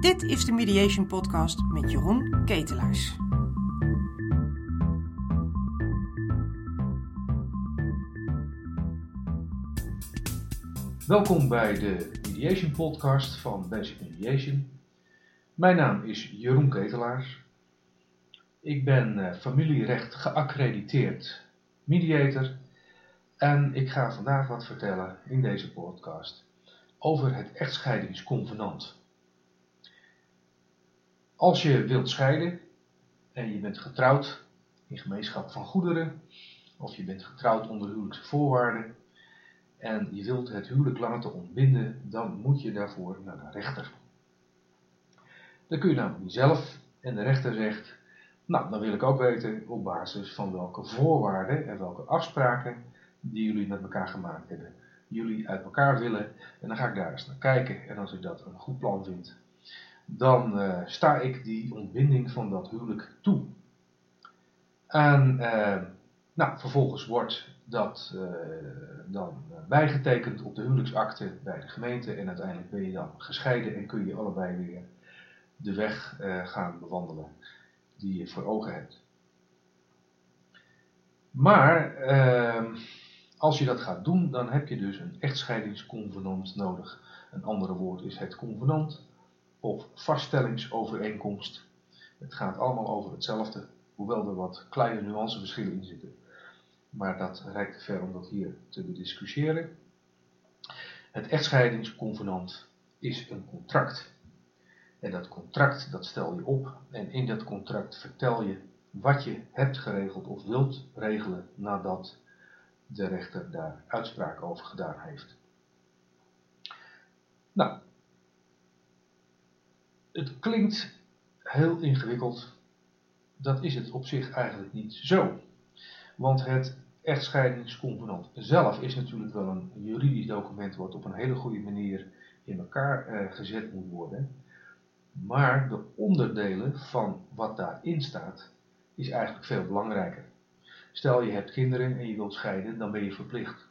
Dit is de Mediation Podcast met Jeroen Ketelaars. Welkom bij de Mediation Podcast van Basic Mediation. Mijn naam is Jeroen Ketelaars. Ik ben uh, familierecht geaccrediteerd mediator en ik ga vandaag wat vertellen in deze podcast over het echtscheidingsconvenant. Als je wilt scheiden en je bent getrouwd in gemeenschap van goederen, of je bent getrouwd onder huwelijkse voorwaarden en je wilt het huwelijk laten ontbinden, dan moet je daarvoor naar de rechter. Dan kun je namelijk niet zelf en de rechter zegt, nou dan wil ik ook weten op basis van welke voorwaarden en welke afspraken die jullie met elkaar gemaakt hebben, jullie uit elkaar willen en dan ga ik daar eens naar kijken en als ik dat een goed plan vind, dan uh, sta ik die ontbinding van dat huwelijk toe. En uh, nou, vervolgens wordt dat uh, dan bijgetekend op de huwelijksakte bij de gemeente en uiteindelijk ben je dan gescheiden en kun je allebei weer de weg gaan bewandelen die je voor ogen hebt. Maar ehm, als je dat gaat doen, dan heb je dus een echtscheidingsconvenant nodig. Een andere woord is het convenant of vaststellingsovereenkomst. Het gaat allemaal over hetzelfde, hoewel er wat kleine nuanceverschillen in zitten. Maar dat reikt te ver om dat hier te bediscussiëren. Het echtscheidingsconvenant is een contract. En dat contract dat stel je op en in dat contract vertel je wat je hebt geregeld of wilt regelen nadat de rechter daar uitspraak over gedaan heeft. Nou, het klinkt heel ingewikkeld. Dat is het op zich eigenlijk niet zo. Want het echtscheidingsconvenant zelf is natuurlijk wel een juridisch document wat op een hele goede manier in elkaar eh, gezet moet worden. Maar de onderdelen van wat daarin staat, is eigenlijk veel belangrijker. Stel je hebt kinderen en je wilt scheiden, dan ben je verplicht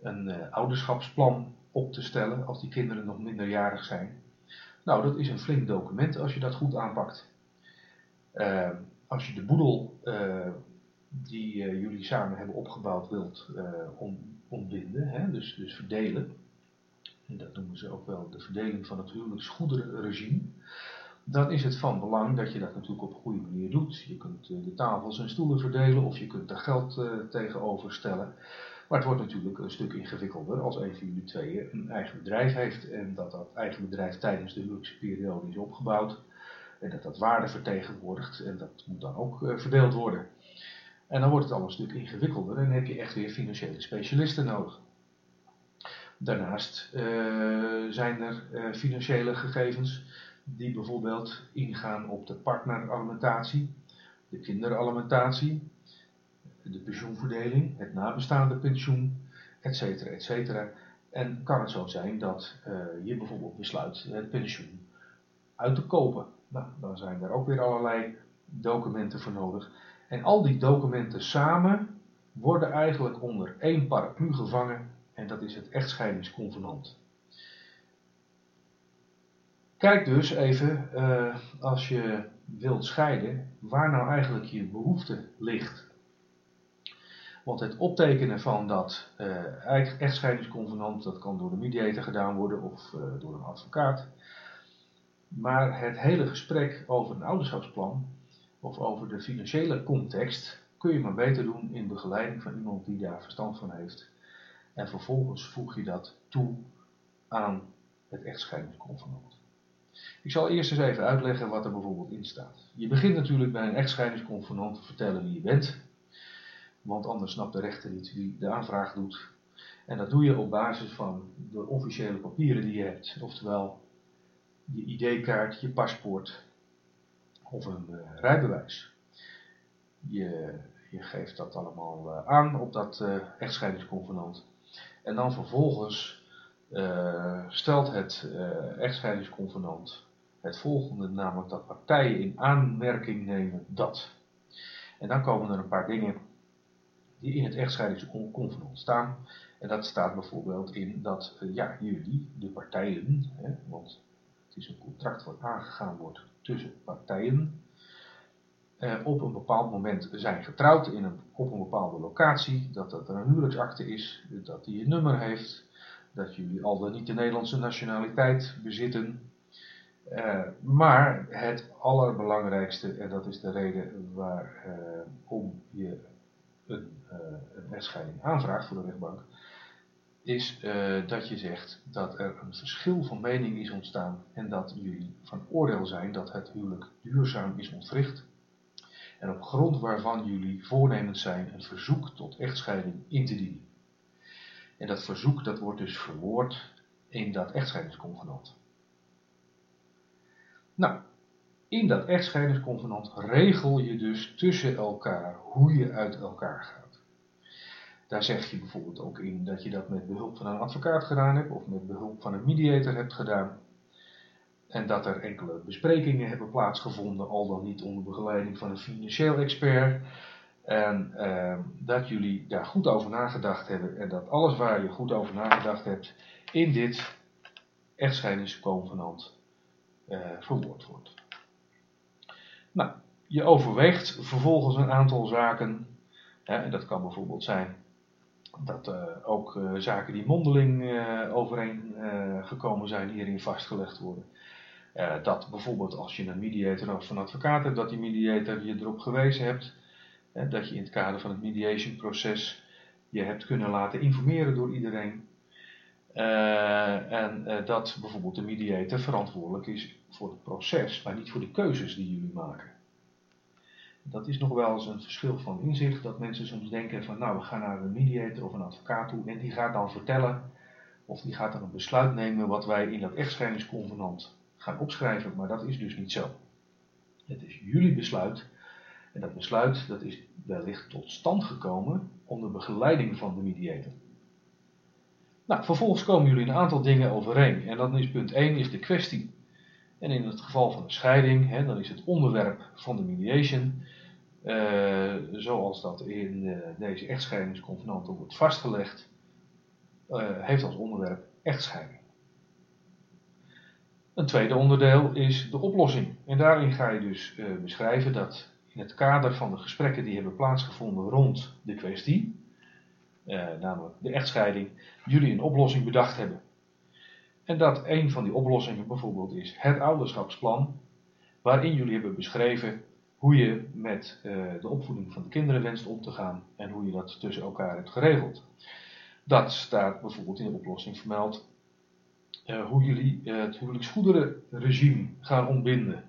een uh, ouderschapsplan op te stellen als die kinderen nog minderjarig zijn. Nou, dat is een flink document als je dat goed aanpakt. Uh, als je de boedel uh, die jullie samen hebben opgebouwd wilt om, ontbinden, hè, dus, dus verdelen, en dat noemen ze ook wel de verdeling van het huwelijksgoederenregime, dan is het van belang dat je dat natuurlijk op een goede manier doet. Je kunt de tafels en stoelen verdelen of je kunt er geld tegenover stellen. Maar het wordt natuurlijk een stuk ingewikkelder als een van jullie tweeën een eigen bedrijf heeft en dat dat eigen bedrijf tijdens de huwelijksperiode is opgebouwd en dat dat waarde vertegenwoordigt en dat moet dan ook uh, verdeeld worden. En dan wordt het al een stuk ingewikkelder en heb je echt weer financiële specialisten nodig. Daarnaast zijn er financiële gegevens die bijvoorbeeld ingaan op de partneralimentatie, de kinderalimentatie, de pensioenverdeling, het nabestaande pensioen, etc. etc. En kan het zo zijn dat uh, je bijvoorbeeld besluit het pensioen uit te kopen. Nou, dan zijn er ook weer allerlei documenten voor nodig. En al die documenten samen worden eigenlijk onder één paraplu gevangen en dat is het echtscheidingsconvenant. Kijk dus even, uh, als je wilt scheiden, waar nou eigenlijk je behoefte ligt. Want het optekenen van dat uh, echtscheidingsconvenant, dat kan door de mediator gedaan worden of uh, door een advocaat. Maar het hele gesprek over een ouderschapsplan of over de financiële context kun je maar beter doen in begeleiding van iemand die daar verstand van heeft. En vervolgens voeg je dat toe aan het echtscheidingsconvenant. Ik zal eerst eens even uitleggen wat er bijvoorbeeld in staat. Je begint natuurlijk bij een echtscheidingsconvenant te vertellen wie je bent, want anders snapt de rechter niet wie de aanvraag doet. En dat doe je op basis van de officiële papieren die je hebt, oftewel je ID-kaart, je paspoort of een uh, rijbewijs. Je, je, geeft dat allemaal uh, aan op dat uh, echtscheidingsconvenant. En dan vervolgens stelt het echtscheidingsconvenant het volgende, namelijk dat partijen in aanmerking nemen dat. En dan komen er een paar dingen die in het echtscheidingsconvenant staan. En dat staat bijvoorbeeld in dat uh, ja, jullie, de partijen, hè, want het is een contract wat aangegaan wordt tussen partijen, op een bepaald moment zijn getrouwd in een, op een bepaalde locatie, dat dat een huwelijksakte is, dat die een nummer heeft, dat jullie al dan niet de Nederlandse nationaliteit bezitten. Uh, maar het allerbelangrijkste, en dat is de reden waarom uh, je een, uh, een echtscheiding aanvraagt voor de rechtbank, is dat je zegt dat er een verschil van mening is ontstaan en dat jullie van oordeel zijn dat het huwelijk duurzaam is ontwricht en op grond waarvan jullie voornemens zijn een verzoek tot echtscheiding in te dienen. En dat verzoek dat wordt dus verwoord in dat echtscheidingsconvenant. Nou, in dat echtscheidingsconvenant regel je dus tussen elkaar hoe je uit elkaar gaat. Daar zeg je bijvoorbeeld ook in dat je dat met behulp van een advocaat gedaan hebt of met behulp van een mediator hebt gedaan. En dat er enkele besprekingen hebben plaatsgevonden, al dan niet onder begeleiding van een financieel expert. En uh, dat jullie daar goed over nagedacht hebben en dat alles waar je goed over nagedacht hebt in dit echtscheidingsconvenant uh, verwoord wordt. Nou, je overweegt vervolgens een aantal zaken. En dat kan bijvoorbeeld zijn dat uh, ook uh, zaken die mondeling overeengekomen zijn hierin vastgelegd worden. dat bijvoorbeeld als je een mediator of een advocaat hebt, dat die mediator je erop gewezen hebt hè, dat je in het kader van het mediation proces je hebt kunnen laten informeren door iedereen. en dat bijvoorbeeld de mediator verantwoordelijk is voor het proces, maar niet voor de keuzes die jullie maken. Dat is nog wel eens een verschil van inzicht, dat mensen soms denken van nou we gaan naar een mediator of een advocaat toe en die gaat dan vertellen of die gaat dan een besluit nemen wat wij in dat echtscheidingsconvenant gaan opschrijven, maar dat is dus niet zo. Het is jullie besluit en dat besluit dat is wellicht tot stand gekomen onder begeleiding van de mediator. Nou, vervolgens komen jullie een aantal dingen overeen en dan is punt 1 is de kwestie en in het geval van een scheiding, hè, dan is het onderwerp van de mediation, uh, zoals dat in uh, deze echtscheidingsconvenanten wordt vastgelegd, uh, heeft als onderwerp echtscheiding. Een tweede onderdeel is de oplossing. En daarin ga je dus beschrijven dat in het kader van de gesprekken die hebben plaatsgevonden rond de kwestie, namelijk de echtscheiding, jullie een oplossing bedacht hebben. En dat een van die oplossingen bijvoorbeeld is het ouderschapsplan, waarin jullie hebben beschreven hoe je met uh, de opvoeding van de kinderen wenst om te gaan en hoe je dat tussen elkaar hebt geregeld. Dat staat bijvoorbeeld in de oplossing vermeld uh, hoe jullie het huwelijksgoederenregime gaan ontbinden.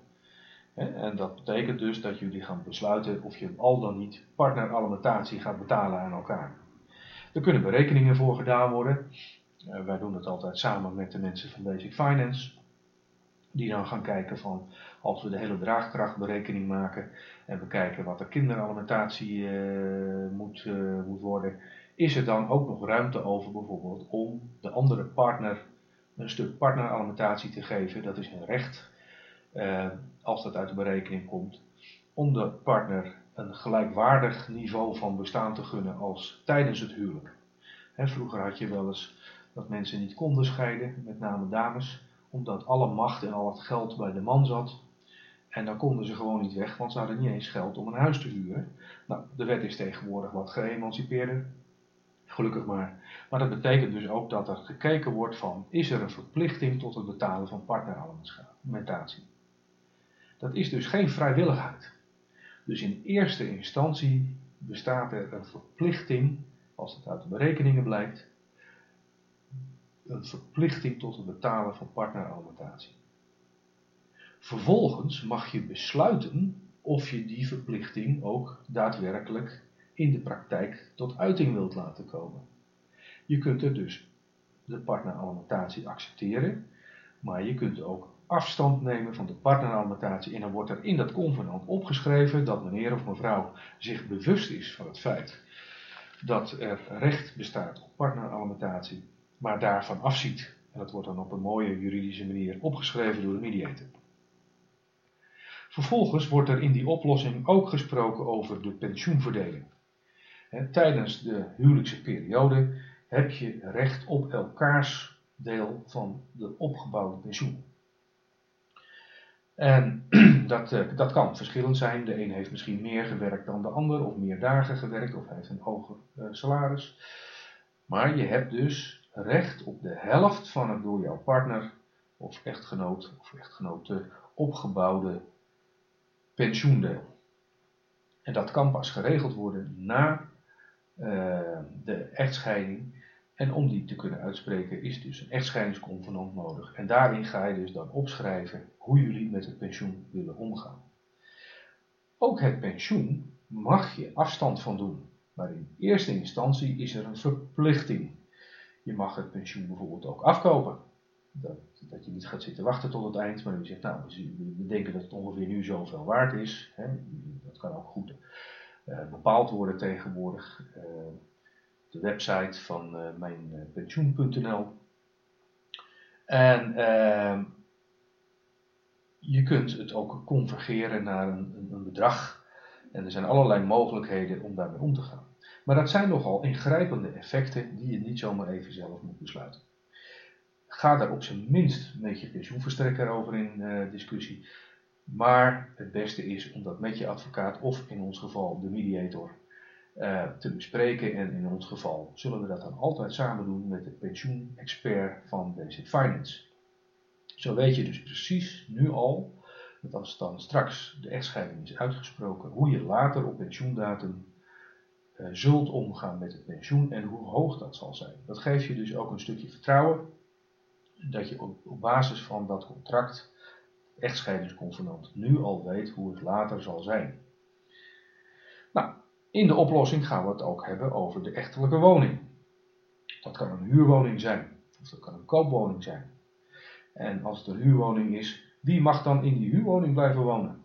En dat betekent dus dat jullie gaan besluiten of je al dan niet partneralimentatie gaat betalen aan elkaar. Er kunnen berekeningen voor gedaan worden. Uh, wij doen het altijd samen met de mensen van Basic Finance. Die dan gaan kijken van, als we de hele draagkrachtberekening maken en we kijken wat de kinderalimentatie uh, moet, uh, moet worden, is er dan ook nog ruimte over bijvoorbeeld om de andere partner een stuk partneralimentatie te geven. Dat is een recht, als dat uit de berekening komt, om de partner een gelijkwaardig niveau van bestaan te gunnen als tijdens het huwelijk. He, vroeger had je wel eens dat mensen niet konden scheiden, met name dames, omdat alle macht en al het geld bij de man zat. En dan konden ze gewoon niet weg, want ze hadden niet eens geld om een huis te huren. Nou, de wet is tegenwoordig wat geëmancipeerder, gelukkig maar. Maar dat betekent dus ook dat er gekeken wordt van, is er een verplichting tot het betalen van partneralimentatie? Dat is dus geen vrijwilligheid. Dus in eerste instantie bestaat er een verplichting, als het uit de berekeningen blijkt, een verplichting tot het betalen van partneralimentatie. Vervolgens mag je besluiten of je die verplichting ook daadwerkelijk in de praktijk tot uiting wilt laten komen. Je kunt er dus de partneralimentatie accepteren, maar je kunt ook afstand nemen van de partneralimentatie en dan wordt er in dat convenant opgeschreven dat meneer of mevrouw zich bewust is van het feit dat er recht bestaat op partneralimentatie maar daarvan afziet. En dat wordt dan op een mooie juridische manier opgeschreven door de mediator. Vervolgens wordt er in die oplossing ook gesproken over de pensioenverdeling. tijdens de huwelijkse periode heb je recht op elkaars deel van de opgebouwde pensioen. En dat, eh, dat kan verschillend zijn. De een heeft misschien meer gewerkt dan de ander, of meer dagen gewerkt, of heeft een hoger uh, salaris. Maar je hebt dus recht op de helft van het door jouw partner of echtgenoot of echtgenote opgebouwde pensioendeel. En dat kan pas geregeld worden na uh, de echtscheiding en om die te kunnen uitspreken is dus een echtscheidingsconvenant nodig. En daarin ga je dus dan opschrijven hoe jullie met het pensioen willen omgaan. Ook het pensioen mag je afstand van doen. Maar in eerste instantie is er een verplichting. Je mag het pensioen bijvoorbeeld ook afkopen. Dat, dat je niet gaat zitten wachten tot het eind, maar je zegt, nou, we denken dat het ongeveer nu zoveel waard is. Hè. Dat kan ook goed uh, bepaald worden tegenwoordig. Uh, de website van uh, mijnpensioen.nl. En uh, je kunt het ook convergeren naar een, een, bedrag. En er zijn allerlei mogelijkheden om daarmee om te gaan. Maar dat zijn nogal ingrijpende effecten die je niet zomaar even zelf moet besluiten. Ga daar op zijn minst met je pensioenverstrekker over in uh, discussie. Maar het beste is om dat met je advocaat of in ons geval de mediator uh, te bespreken. En in ons geval zullen we dat dan altijd samen doen met de pensioenexpert van Basic Finance. Zo weet je dus precies nu al, dat als dan straks de echtscheiding is uitgesproken, hoe je later op pensioendatum uh, zult omgaan met het pensioen en hoe hoog dat zal zijn. Dat geeft je dus ook een stukje vertrouwen dat je op, op basis van dat contract, echtscheidingsconvenant, nu al weet hoe het later zal zijn. Nou, in de oplossing gaan we het ook hebben over de echtelijke woning. Dat kan een huurwoning zijn, of dat kan een koopwoning zijn. En als het een huurwoning is, wie mag dan in die huurwoning blijven wonen?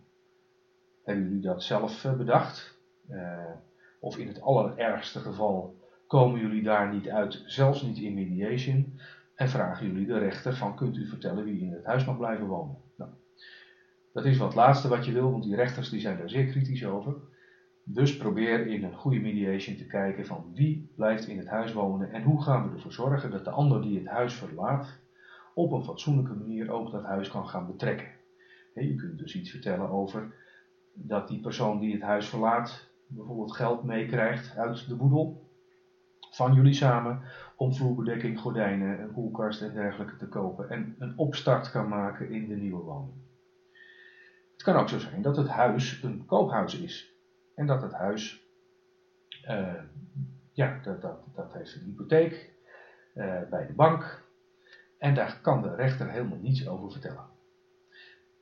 Hebben jullie dat zelf eh, bedacht? Uh, of in het allerergste geval komen jullie daar niet uit, zelfs niet in mediation, en vragen jullie de rechter van kunt u vertellen wie in het huis mag blijven wonen? Nou, dat is wat laatste wat je wil, want die rechters die zijn daar zeer kritisch over. Dus probeer in een goede mediation te kijken van wie blijft in het huis wonen en hoe gaan we ervoor zorgen dat de ander die het huis verlaat op een fatsoenlijke manier ook dat huis kan gaan betrekken. Je kunt dus iets vertellen over dat die persoon die het huis verlaat bijvoorbeeld geld meekrijgt uit de boedel van jullie samen om vloerbedekking, gordijnen, een koelkast en dergelijke te kopen en een opstart kan maken in de nieuwe woning. Het kan ook zo zijn dat het huis een koophuis is en dat het huis, uh, ja, dat, dat, dat heeft een hypotheek uh, bij de bank. En daar kan de rechter helemaal niets over vertellen.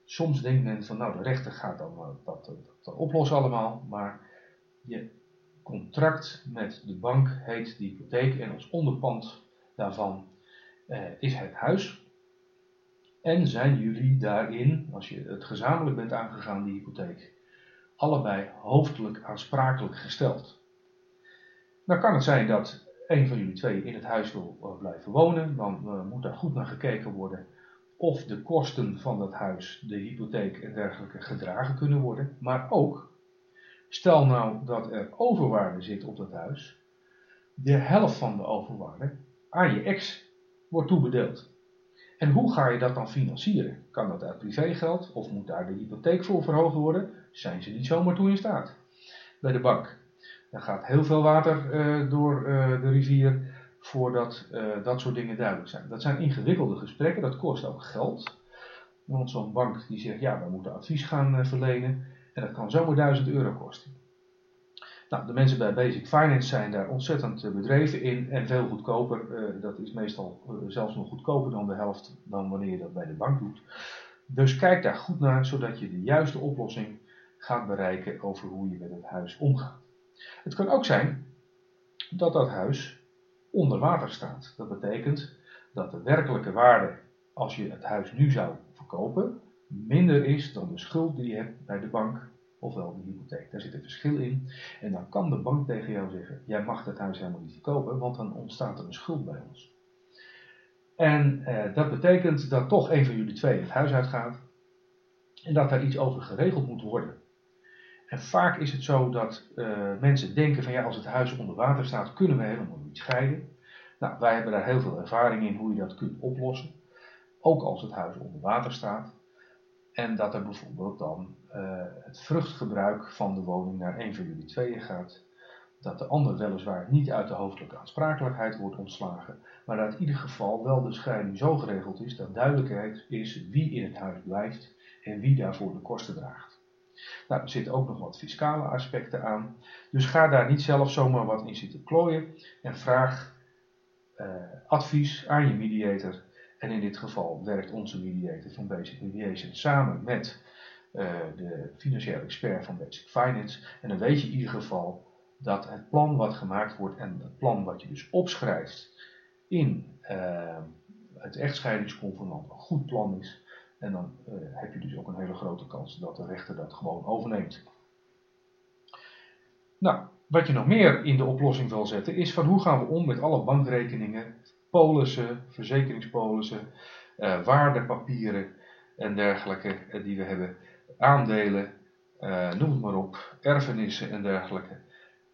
Soms denkt men van, nou, de rechter gaat dan dat, dat, oplossen allemaal. Maar je contract met de bank heet de hypotheek. En als onderpand daarvan is het huis. En zijn jullie daarin, als je het gezamenlijk bent aangegaan, die hypotheek, allebei hoofdelijk aansprakelijk gesteld. Dan kan het zijn dat een van jullie twee in het huis wil eh, blijven wonen, dan uh, moet daar goed naar gekeken worden of de kosten van dat huis, de hypotheek en dergelijke gedragen kunnen worden. Maar ook, stel nou dat er overwaarde zit op dat huis, de helft van de overwaarde aan je ex wordt toebedeeld. En hoe ga je dat dan financieren? Kan dat uit privégeld of moet daar de hypotheek voor verhoogd worden? Zijn ze niet zomaar toe in staat bij de bank. Er gaat heel veel water uh, door uh, de rivier voordat uh, dat soort dingen duidelijk zijn. Dat zijn ingewikkelde gesprekken, dat kost ook geld. Want zo'n bank die zegt ja, we moeten advies gaan verlenen en dat kan zomaar 1000 euro kosten. Nou, de mensen bij Basic Finance zijn daar ontzettend bedreven in en veel goedkoper. dat is meestal zelfs nog goedkoper dan de helft dan wanneer je dat bij de bank doet. Dus kijk daar goed naar, zodat je de juiste oplossing gaat bereiken over hoe je met het huis omgaat. Het kan ook zijn dat dat huis onder water staat. Dat betekent dat de werkelijke waarde, als je het huis nu zou verkopen, minder is dan de schuld die je hebt bij de bank, ofwel de hypotheek. Daar zit een verschil in. En dan kan de bank tegen jou zeggen: Jij mag het huis helemaal niet verkopen, want dan ontstaat er een schuld bij ons. En eh, dat betekent dat toch een van jullie twee het huis uitgaat en dat daar iets over geregeld moet worden. En vaak is het zo dat uh, mensen denken van ja, als het huis onder water staat, kunnen we helemaal niet scheiden. Nou, wij hebben daar heel veel ervaring in hoe je dat kunt oplossen. Ook als het huis onder water staat. En dat er bijvoorbeeld dan uh, het vruchtgebruik van de woning naar een van jullie tweeën gaat. Dat de ander weliswaar niet uit de hoofdelijke aansprakelijkheid wordt ontslagen, maar dat in ieder geval wel de scheiding zo geregeld is dat duidelijkheid is wie in het huis blijft en wie daarvoor de kosten draagt. Nou, er zitten ook nog wat fiscale aspecten aan. Dus ga daar niet zelf zomaar wat in zitten klooien en vraag uh, advies aan je mediator en in dit geval werkt onze mediator van Basic Mediation samen met uh, de financiële expert van Basic Finance. En dan weet je in ieder geval dat het plan wat gemaakt wordt en het plan wat je dus opschrijft in uh, het echtscheidingsconvenant een goed plan is. En dan uh, heb je dus ook een hele grote kans dat de rechter dat gewoon overneemt. Nou, wat je nog meer in de oplossing wil zetten is van hoe gaan we om met alle bankrekeningen polissen, verzekeringspolissen, uh, waardepapieren en dergelijke uh, die we hebben, aandelen, uh, noem het maar op, erfenissen en dergelijke.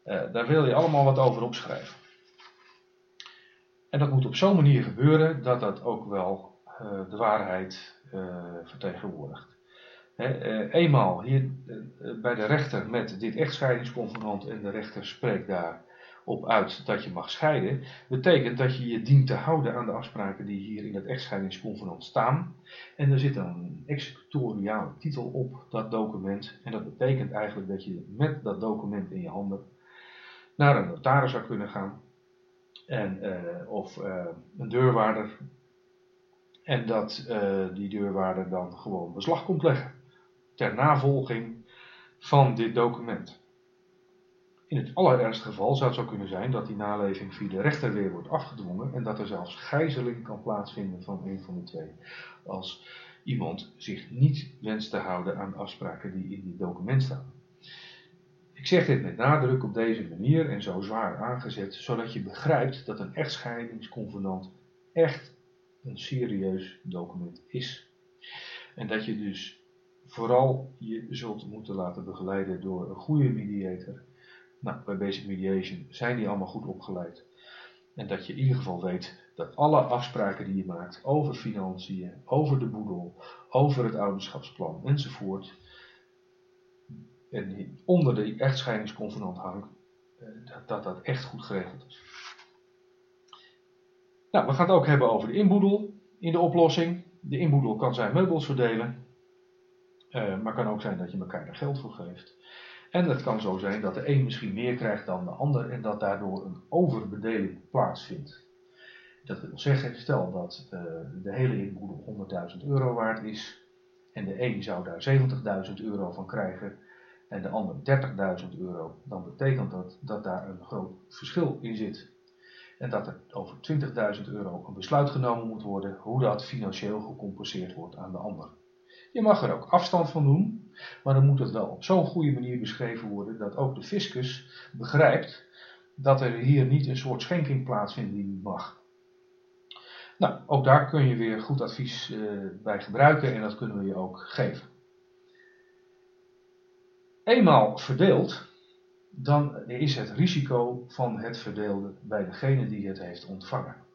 daar wil je allemaal wat over opschrijven. En dat moet op zo'n manier gebeuren dat dat ook wel de waarheid vertegenwoordigt. He, eenmaal hier bij de rechter met dit echtscheidingsconvenant en de rechter spreekt daar op uit dat je mag scheiden, betekent dat je je dient te houden aan de afspraken die hier in het echtscheidingsconvenant staan. En er zit een executoriale titel op dat document. En dat betekent eigenlijk dat je met dat document in je handen naar een notaris zou kunnen gaan. En, uh, of uh, een deurwaarder. En dat uh, die deurwaarder dan gewoon beslag komt leggen. Ter navolging van dit document. In het allerergste geval zou het zo kunnen zijn dat die naleving via de rechter weer wordt afgedwongen en dat er zelfs gijzeling kan plaatsvinden van een van de twee. Als iemand zich niet wenst te houden aan afspraken die in dit document staan. Ik zeg dit met nadruk op deze manier en zo zwaar aangezet, zodat je begrijpt dat een echtscheidingsconvenant echt een serieus document is. En dat je dus vooral je zult moeten laten begeleiden door een goede mediator nou, bij Basic Mediation zijn die allemaal goed opgeleid. En dat je in ieder geval weet dat alle afspraken die je maakt over financiën, over de boedel, over het ouderschapsplan enzovoort, en onder de echtscheidingsconvenant hangt, eh, dat, dat dat echt goed geregeld is. Nou, we gaan het ook hebben over de inboedel in de oplossing. De inboedel kan zijn meubels verdelen, uh, maar kan ook zijn dat je elkaar er geld voor geeft. En het kan zo zijn dat de een misschien meer krijgt dan de ander en dat daardoor een overbedeling plaatsvindt. Dat wil zeggen, stel dat uh, de hele inboedel 100.000 euro waard is en de een zou daar 70.000 euro van krijgen en de ander 30.000 euro, dan betekent dat dat daar een groot verschil in zit. En dat er over 20.000 euro een besluit genomen moet worden hoe dat financieel gecompenseerd wordt aan de ander. Je mag er ook afstand van doen, maar dan moet het wel op zo'n goede manier beschreven worden dat ook de fiscus begrijpt dat er hier niet een soort schenking plaatsvindt die mag. Nou, ook daar kun je weer goed advies uh, bij gebruiken en dat kunnen we je ook geven. Eenmaal verdeeld, dan is het risico van het verdeelde bij degene die het heeft ontvangen.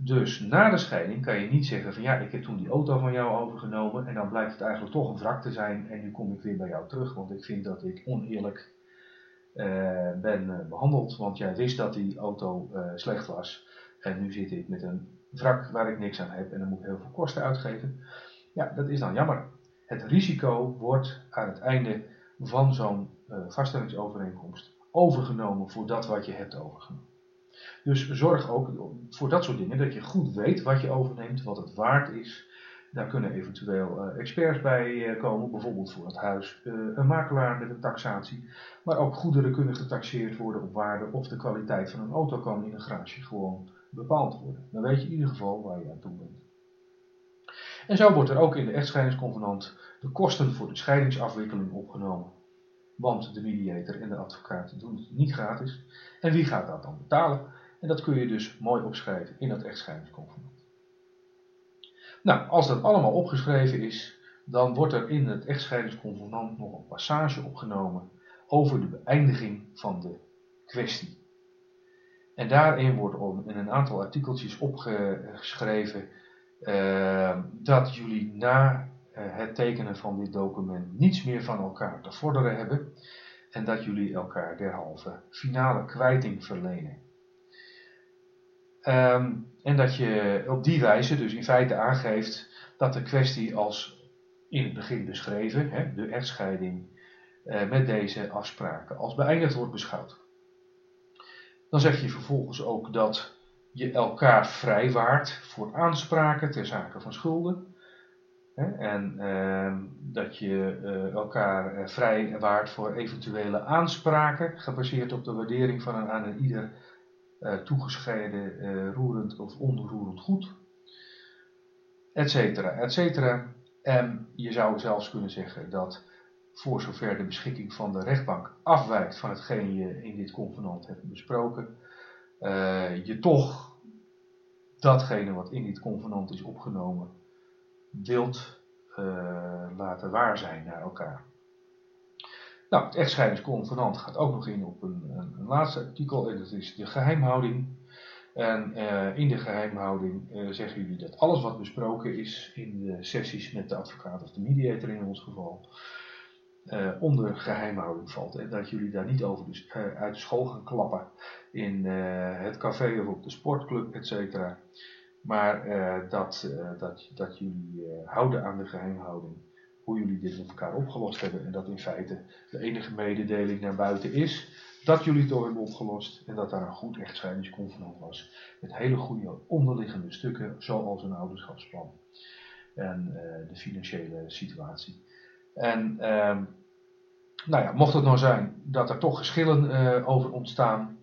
Dus na de scheiding kan je niet zeggen van ja, ik heb toen die auto van jou overgenomen en dan blijkt het eigenlijk toch een wrak te zijn en nu kom ik weer bij jou terug, want ik vind dat ik oneerlijk uh, ben uh, behandeld, want jij wist dat die auto uh, slecht was en nu zit ik met een wrak waar ik niks aan heb en dan moet ik heel veel kosten uitgeven. Ja, dat is dan jammer. Het risico wordt aan het einde van zo'n vaststellingsovereenkomst overgenomen voor dat wat je hebt overgenomen. Dus zorg ook voor dat soort dingen dat je goed weet wat je overneemt, wat het waard is. Daar kunnen eventueel uh, experts bij uh, komen, bijvoorbeeld voor het huis, uh, een makelaar met een taxatie. Maar ook goederen kunnen getaxeerd worden op waarde of de kwaliteit van een auto kan in een garage gewoon bepaald worden. Dan weet je in ieder geval waar je aan toe bent. En zo wordt er ook in de echtscheidingsconvenant de kosten voor de scheidingsafwikkeling opgenomen. Want de mediator en de advocaat doen het niet gratis. En wie gaat dat dan betalen? En dat kun je dus mooi opschrijven in dat echtscheidingsconvenant. Nou, als dat allemaal opgeschreven is, dan wordt er in het echtscheidingsconvenant nog een passage opgenomen over de beëindiging van de kwestie. En daarin wordt in een aantal artikeltjes opgeschreven uh, dat jullie na het tekenen van dit document niets meer van elkaar te vorderen hebben en dat jullie elkaar derhalve finale kwijting verlenen. Um, en dat je op die wijze dus in feite aangeeft dat de kwestie als in het begin beschreven, hè, de echtscheiding, uh, met deze afspraken als beëindigd wordt beschouwd. Dan zeg je vervolgens ook dat je elkaar vrijwaart voor aanspraken ter zake van schulden. En uh, dat je uh, elkaar uh, vrij waart voor eventuele aanspraken, gebaseerd op de waardering van een aan een ieder uh, toegescheiden roerend of onroerend goed, etcetera, etcetera. En je zou zelfs kunnen zeggen dat voor zover de beschikking van de rechtbank afwijkt van hetgeen je in dit convenant hebt besproken, je toch datgene wat in dit convenant is opgenomen wilt uh, laten waar zijn naar elkaar. Nou, het echtscheidingsconvenant gaat ook nog in op een, laatste artikel en dat is de geheimhouding. En uh, in de geheimhouding uh, zeggen jullie dat alles wat besproken is in de sessies met de advocaat of de mediator in ons geval, onder geheimhouding valt. En dat jullie daar niet over dus, uit de school gaan klappen in het café of op de sportclub, et cetera. Maar uh, dat, uh, dat, dat jullie uh, houden aan de geheimhouding. Hoe jullie dit met elkaar opgelost hebben. En dat in feite de enige mededeling naar buiten is. Dat jullie het door hebben opgelost. En dat daar een goed echtscheidingsconvenant was. Met hele goede onderliggende stukken. Zoals een ouderschapsplan. En de financiële situatie. En ehm, nou ja, mocht het nou zijn dat er toch geschillen over ontstaan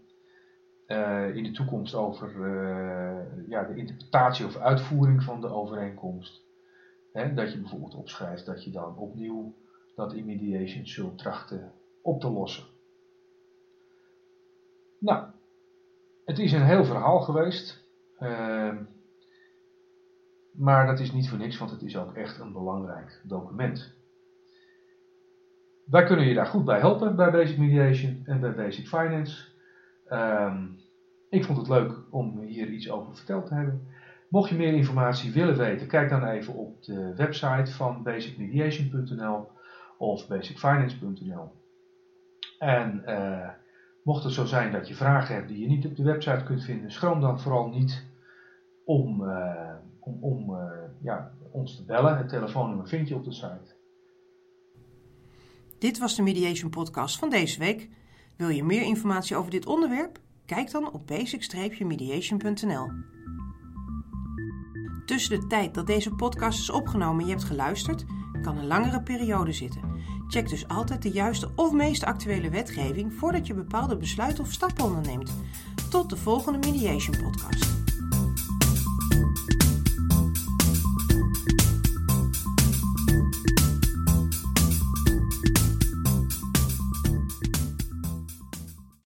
in de toekomst over uh, ja, de interpretatie of uitvoering van de overeenkomst. Hè, dat je bijvoorbeeld opschrijft dat je dan opnieuw dat in mediation zult trachten op te lossen. Nou, het is een heel verhaal geweest. Uh, maar dat is niet voor niks, want het is ook echt een belangrijk document. Wij kunnen je daar goed bij helpen bij Basic Mediation en bij Basic Finance. Um, ik vond het leuk om hier iets over verteld te hebben. Mocht je meer informatie willen weten, kijk dan even op de website van basicmediation.nl of basicfinance.nl. En uh, mocht het zo zijn dat je vragen hebt die je niet op de website kunt vinden, schroom dan vooral niet om, uh, om, uh, ja, ons te bellen. Het telefoonnummer vind je op de site. Dit was de Mediation Podcast van deze week. Wil je meer informatie over dit onderwerp? Kijk dan op basic-mediation.nl. Tussen de tijd dat deze podcast is opgenomen en je hebt geluisterd, kan een langere periode zitten. Check dus altijd de juiste of meest actuele wetgeving voordat je bepaalde besluiten of stappen onderneemt. Tot de volgende Mediation Podcast.